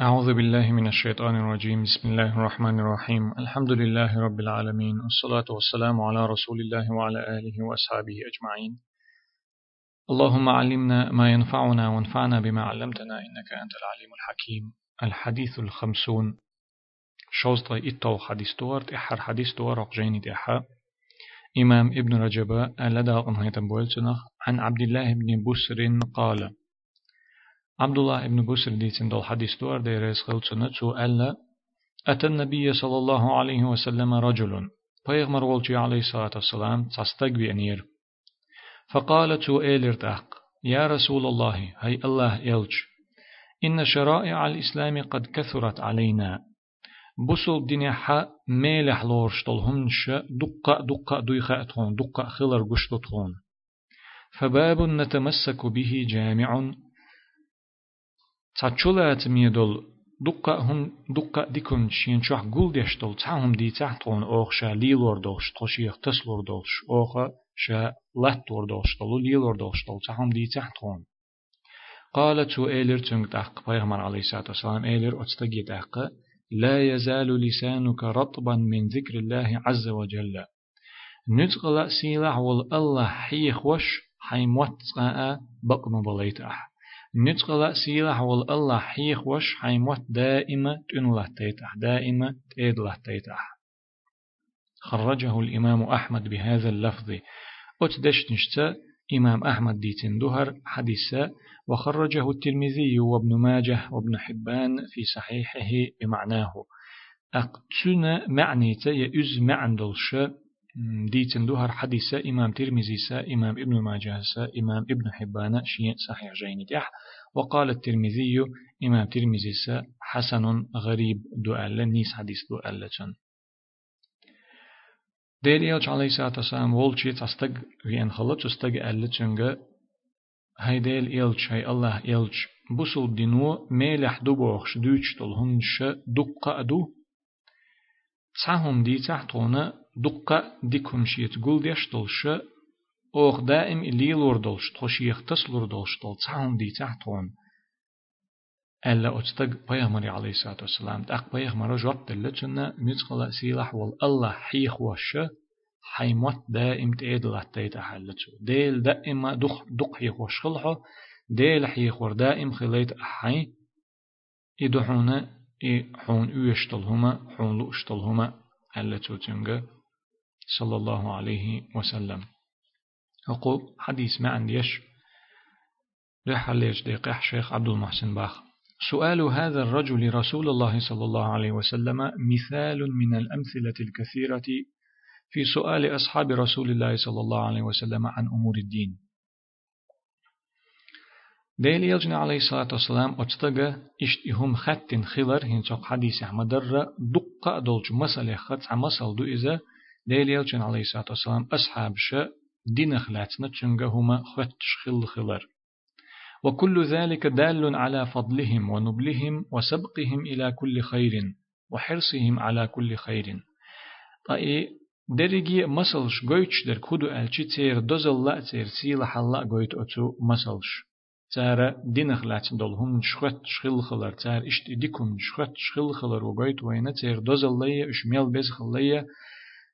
أعوذ بالله من الشيطان الرجيم. بسم الله الرحمن الرحيم. الحمد لله رب العالمين. والصلاة والسلام على رسول الله وعلى آله وأصحابه أجمعين. اللهم علمنا ما ينفعنا وانفعنا بما علمتنا إنك أنت العليم الحكيم. الحديث الخمسون. شوزطة إتو حديث دور إحر حديث دور أقجين إحا إمام ابن رجب. ألدا أنهيتم عن عبد الله بن بسر قال عبد الله بن بسر ديتن دول حديث دور دي ريس خلصنا تو ألا أتى النبي صلى الله عليه وسلم رجل فيغمر والجي عليه الصلاة والسلام تستقبي أنير فقال تو إيلر يا رسول الله هي الله يلج إن شرائع الإسلام قد كثرت علينا بوسل الدنيا حا ميلح لورشتل هنش دقة دقة دويخة دقة خلر قشتتخون فباب نتمسك به جامع تاتشولات ميدول دقة هم دقة ديكون شين شوح قول ديشتول تاهم دي تحتون أوخ شا ليلور دوش تخشيخ تسلور دوش أوخ شا لاتور دوش تلو ليلور دوش تل تاهم دي تحتون قالت تو إيلر تنك تحق بيغمر عليه الصلاة والسلام إيلر أتستجي تحق لا يزال لسانك رطبا من ذكر الله عز وجل نتقل سيلح والله حيخ وش حيموت بقم بليت أح نتقلا سيلح وال الله حيخ وش حيموت دائما تنلة تيتح دائما تيدلة تيتح. خرجه الإمام أحمد بهذا اللفظ. أتدشت نشتا إمام أحمد ديتن دهر حديثا وخرجه الترمذي وابن ماجه وابن حبان في صحيحه بمعناه. أقتنا معنيتا يأز معندلش ديتن دوهر حديثة إمام ترمزي سا إمام ابن ماجه سا إمام ابن حبان شيء صحيح جين تح وقال الترمذي إمام ترمزي سا حسن غريب دؤال نيس حديث دؤال ديل يوج عليه الصلاة والسلام ولشي تستق في أن خلت تستق ألتشنغ هاي ديل يلج هاي الله يلج بوصل دينو ميلح دبوخش دوش تلهنش دقة دو تسعهم دي تحتونا دقة ديكم شيت قول ديش دولش أوخ دائم اللي لور دولش تخشيخ تسلور دولش دول تسعهم دي تحتون ألا أتستق بيغمري عليه الصلاة والسلام. تأق بيغمر جواب دلتنا نتقل سيلح والله حيخ وش حيموت دائم تأدل تيت أحلتو. ديل دائما دق دق حيخ وشخلحو ديل حيخ دائم خليت أحي. إدحونا إي حون أوشتلهما حون لؤشتلهما ألتو تنجا صلى الله عليه وسلم أقول حديث ما عنديش رح ليش دقيق شيخ عبد المحسن باخ سؤال هذا الرجل رسول الله صلى الله عليه وسلم مثال من الأمثلة الكثيرة في سؤال أصحاب رسول الله صلى الله عليه وسلم عن أمور الدين ديل يلجن عليه الصلاة والسلام أتتقى إشتهم خط خلر هنسوق حديث مدر دقة دولج مسألة خط مسأل دو إذا ديل يلجن عليه الصلاة والسلام أصحاب شا دين خلاتنا تشنغهما خط خل خلر وكل ذلك دال على فضلهم ونبلهم وسبقهم إلى كل خير وحرصهم على كل خير طيب درجي مسلش قويتش در كودو ألشي تير دوزل لا تير سيلا حلا قويت أتو مسلش تارا دينخ لاتن دول هم شخت شخل خلر تار اشت ديكم شخت شخل خلر وقويت وينا تير دوزل ليا اش ميل بيز خليا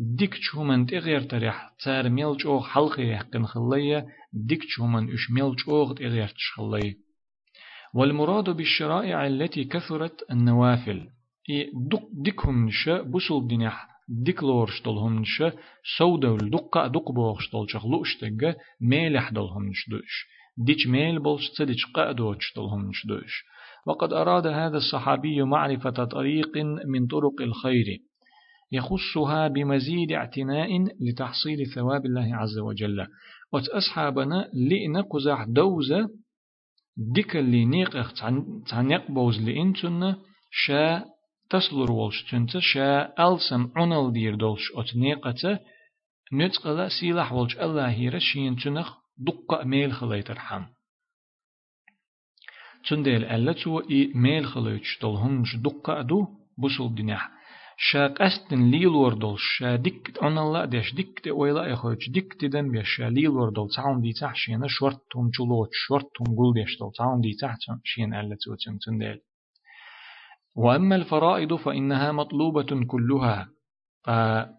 ديك چومن تغير تريح تار ميل چوغ حلقي يحقن خليا ديك چومن أش ميل چوغ تغير تشخليا والمراد بالشرائع التي كثرت النوافل. إي دق ديكهم نشا بوصل دينح ديك لورش دولهم نشا سودول دقة دق بوغش دولشخ لؤشتغ ميلح دولهم نشدوش. ديش ميل بولش قادوش دولهم نشدوش. وقد أراد هذا الصحابي معرفة طريق من طرق الخير. يخصها بمزيد اعتناء لتحصيل ثواب الله عز وجل. وتأصحابنا لئنا قزح دوزة ديك اللي نيق تعنيق بوز شا تسلر ولش تنت شا ألسم عنل دير دولش أتنيقة نتقلا سيلح ولش الله هيرا شين تنخ دقة ميل خليت الحم تندل ألا تو إي ميل خليتش دولهنش دقة دو بوصل دنيح. شا قستن ليل وردول شا ديك أنا الله ديش ديك تي ويلا يخوش ديك تدن بيش شا ليل وردول تعون دي تح شينا شورت توم جلوت شورت توم قول ديش دول تعون دي تح شين ألا تو تندل وأما الفرائض فإنها مطلوبة كلها.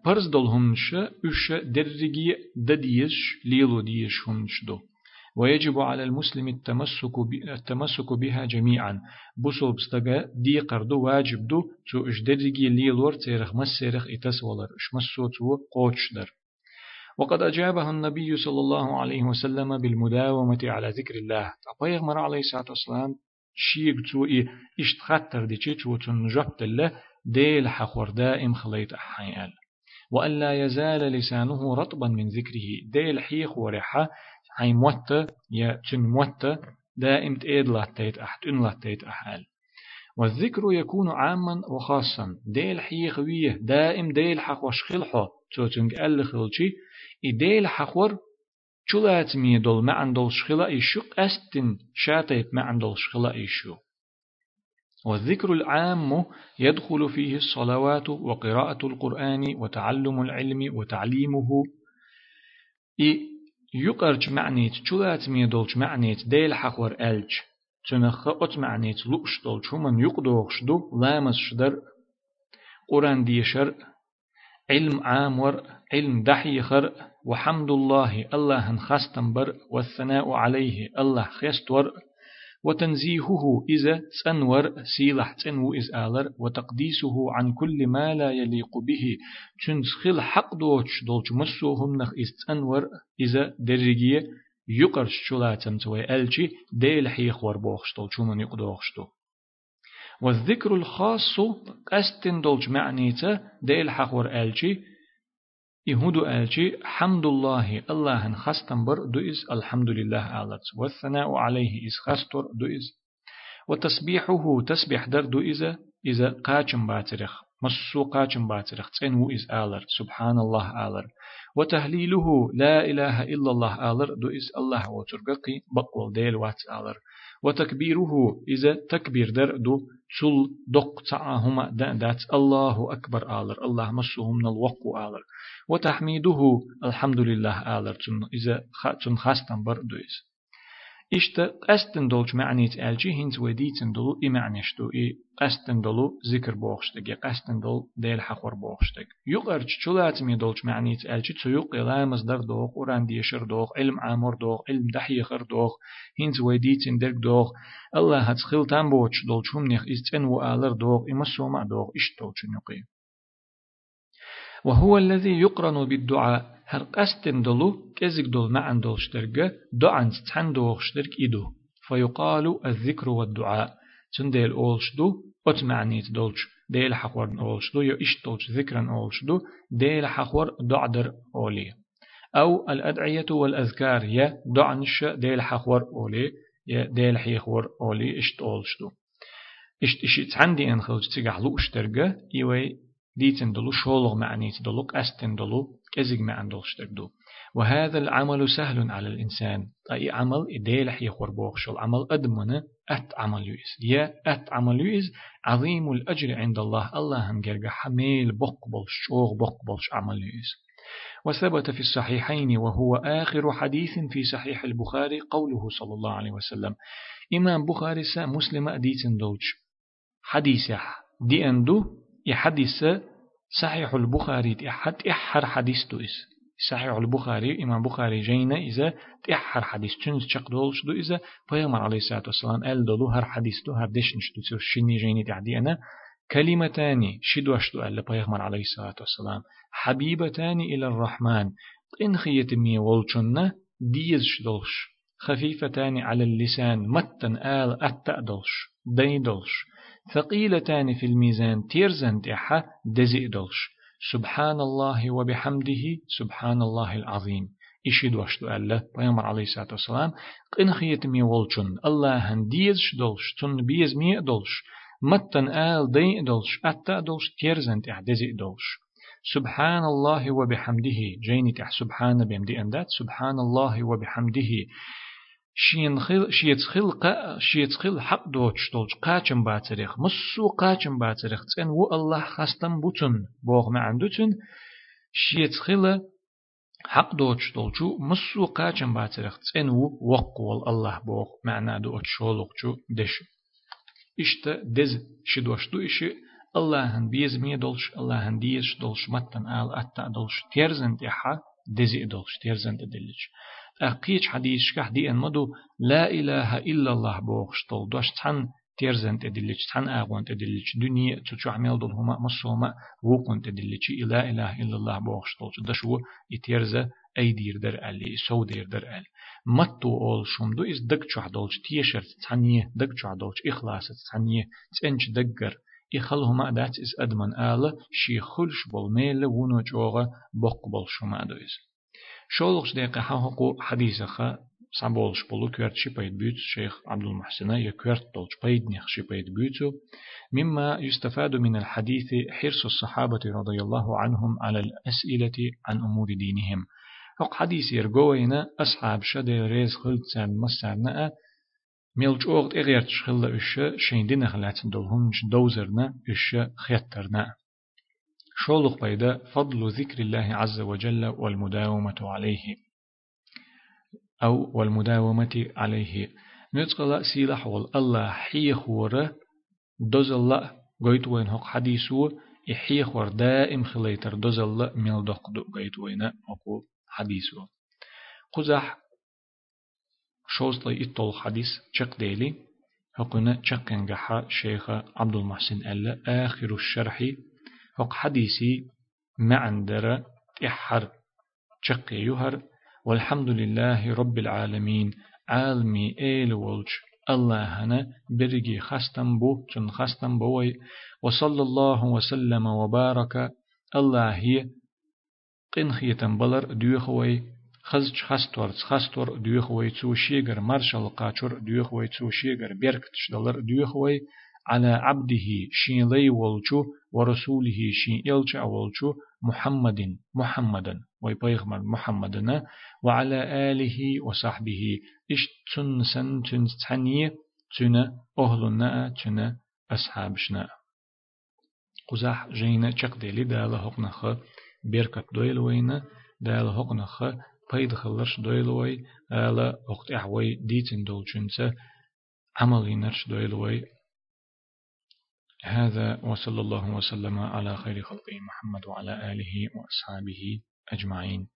فرز دول همش اش درجي دديش ليلو ديش همش دو. ويجب على المسلم التمسك التمسك بها جميعا. بوصل بستغا دي قردو واجب دو تو اش درجي ليلور تيرخ مسيرخ اتسولر اش مسو تو قوتش در. وقد أجابه النبي صلى الله عليه وسلم بالمداومة على ذكر الله. أبيغمر عليه الصلاة والسلام شيق تو اشتخطر دي تو تنجبت الله ديل حخور دائم خليت أحيال وأن لا يزال لسانه رطبا من ذكره ديل حيخ ورحة عين موتة يا تن موتة دائم تأيد لاتيت أحد إن لاتيت أحال والذكر يكون عاما وخاصا ديل حيخ ويه دائم ديل حق وشخلحو تنج أل خلشي إديل حخور شلات مي دول ما عندول شخلا إيشو أستن شاتيت ما عندول شخلا إيشو والذكر العام يدخل فيه الصلوات وقراءة القرآن وتعلم العلم وتعليمه إي يقرج معنيت شلات ميدولش معنيت ديل حقور ألج. تنخ أت معنيت لؤش دولش من يقدوغش دو لامس شدر. قرآن ديشر علم عامور علم دحيخر وحمد الله الله خستنبر والثناء عليه الله خستور. وتنزيهه إذا تنور سيلح تنو إز آلر وتقديسه عن كل ما لا يليق به. تنسخل حق دوش دولش مسوهم نخ إز تنور إذا درجية يقرش شلاتم توي ألشي ديل حيخ وربوخش دولش من يقدوخش والذكر الخاص قستن دولش معنيته ديل حق ور ألشي يهودو ألشي حمد الله الله خستن بر دو إز الحمد لله آلت. والثناء عليه إز خستر دو إز وتسبيحه تسبيح در دو إذا قاچم باترخ. مسو قاچم باترخ. تنو إز آلر. سبحان الله آلر. وتهليله لا إله إلا الله. آلر دو إز الله وترققي بقول ديل وات آلر. وتكبيره إذا تكبير در دو تل دق تعاهما دات الله أكبر آلر. الله مسوهم من الوق آلر. وتحميده الحمد لله آلر إذا تن خاستن بر دويس إشتا قستن دولش معنيت ألجي هنز وديتن دولو إي معنيشتو إي قستن دولو ذكر بوخشتك إي قستن دول ديل حخور بوخشتك يقرج چلات مي دولش معنيت ألجي تيوق إلامز در دوغ قرآن ديشر دوغ علم عامر دوغ علم دحيخر دوغ هنز وديتن درك دوغ الله هتسخيل تنبوش دولش هم نخ إستن وآلر دوغ إما سوما دوغ إشتوش نقي وهو الذي يقرن بالدعاء. هر قستن دلو كزك دول معن دولشترق دعان تحن دوغشترق إدو. فيقال الذكر والدعاء. تنديل أولشدو أتمعنيت دولش. ديل حقور أولشدو يو إش دولش ذكرا أولشدو ديل حقور دعدر أولي. أو الأدعية والأذكار يا دعنش ديل حقور أولي يا ديل حيخور أولي إشت أولشدو. إشت إشت عندي أن خلج تيجح لو اشترقة إيوي ديتن دلو شولغ معنيت دلو أستن دلو كزيج ما عندوش تردو. وهذا العمل سهل على الإنسان. أي عمل إديلح يخور بوخشل عمل أدمنا أت عمل يؤس يا أت عمل يؤس عظيم الأجر عند الله. الله هم جرجع حميل بقبل شوغ بقبل عمل يؤس وثبت في الصحيحين وهو آخر حديث في صحيح البخاري قوله صلى الله عليه وسلم. إمام بخاري سا مسلم أديتن دوج. حديث دي أندو يحدث صحيح البخاري أحد إحر حديث دويس. صحيح البخاري إمام بخاري جينا إذا إحر حديث. تنز شق دولش دو إذا بيغمر عليه الصلاة والسلام أل دولو هر حديث. دو هر دشنش دو شني جيني تعدي أنا؟ كلمتان شدوش دو أل بيغمر عليه الصلاة والسلام. حبيبتان إلى الرحمن. إن خيت مي والشنة ديز شدولش. خفيفتان على اللسان. متن آل أتأدلش ديدلش ثقيلتان في الميزان تيرزن تحا دزئدلش. سبحان الله وبحمده سبحان الله العظيم إشي دوشتو ألا بيامر عليه الصلاة والسلام. قن خيت مي ولچن. الله هن ديز شدلش تن بيز مي دلش. متن آل دي دلش. أتا دلش. تيرزن تح دزئ دلش سبحان الله وبحمده. جيني تح سبحان بيمدي أندات سبحان الله وبحمده. شين خل شيت خل قا شيت خل حق دوتش دولج قاچم باتريخ. مسو قاچم باتريخ. تن و الله خستم بوتن. بوغ ما عندوتن شيت خل حق دوتش دولجو مسو قاچم باتريخ. تن و وقول الله بوغ معنا دوت شولوغجو دش. شدوش دو إشي. الله هن بيز مي دولش. الله هن ديش دولش. متن آل أتا دولش. تيرزن تيحا. دزي دولش. تيرزن تدلج. أقيش حديث كح دي أن مدو لا إله إلا الله بوغش طول دوش تحن تيرزن تدلج تحن آغوان تدلج دنيا تشو عمل دول هما مصوما وقون تدلج لا إله إلا الله بوغش طول دشو يتيرزا أي دير در ألي سو دير در ألي متو أول شمدو إز دق چوح دولش تيشر تانيه دق چوح دولش إخلاص تانيه تنش دقر إخلهما دات إز أدمن آل شي خلش بول ميل ونو جوغا بق بول شما دويز شولغش دقيقة حقو حديثة سامبولش بولو كورت شيبايد بيوت شيخ عبد المحسن يكورت دولش بايد نيخ شيبايد بيوتو مما يستفاد من الحديث حرص الصحابة رضي الله عنهم على الأسئلة عن أمور دينهم هق حديث يرجوينا أصحاب شدي ريز خلت سان مسارنا ميلج اوغت اغيرت شخلا اش شين دينا خلاتن دولهم دوزرنا اش خيترنا شولخ بيدا فضل ذكر الله عز وجل والمداومة عليه. أو والمداومة عليه. نتقل سيلح والله حيخ ورا دوز الله قيت وين هق حديثو إحيخ ور دائم خليتر دوز الله ميل دق دو قيت وين أقول حديثو. قزح شوز لي إطول حديث شق ديلي. هقنا شقن جحا شيخ عبد المحسن ألا آخر الشرح. هق حديثي معندر إحر. شق يهر. والحمد لله رب العالمين. عالمي إيل ولج الله هنا برجي خستم بو تن خستم بوي. وصلى الله وسلم وبارك. الله هي قنخيتن بلر دوخوي خزج خستور خستور دوخوي تو شيغر مارشال قاچور دوخوي تو شيغر بيركتش دلر دوخوي على عبده شين لي ولچو ورسوله شين إلچ أولچو محمد محمدا ويبيغمر محمدنا وعلى آله وصحبه. إش تن سن تن تنية تن أهلنا تن أصحابشنا. قزح جينا چقدلي دالا حقنخ بيركت دويل وينا دالا حقنخ بيد خلرش دويل وي آلا وقت أحوي ديتن دولچنسا عملي نرش دويل وي. هذا وصلى الله وسلم على خير خلقه محمد وعلى آله وأصحابه أجمعين.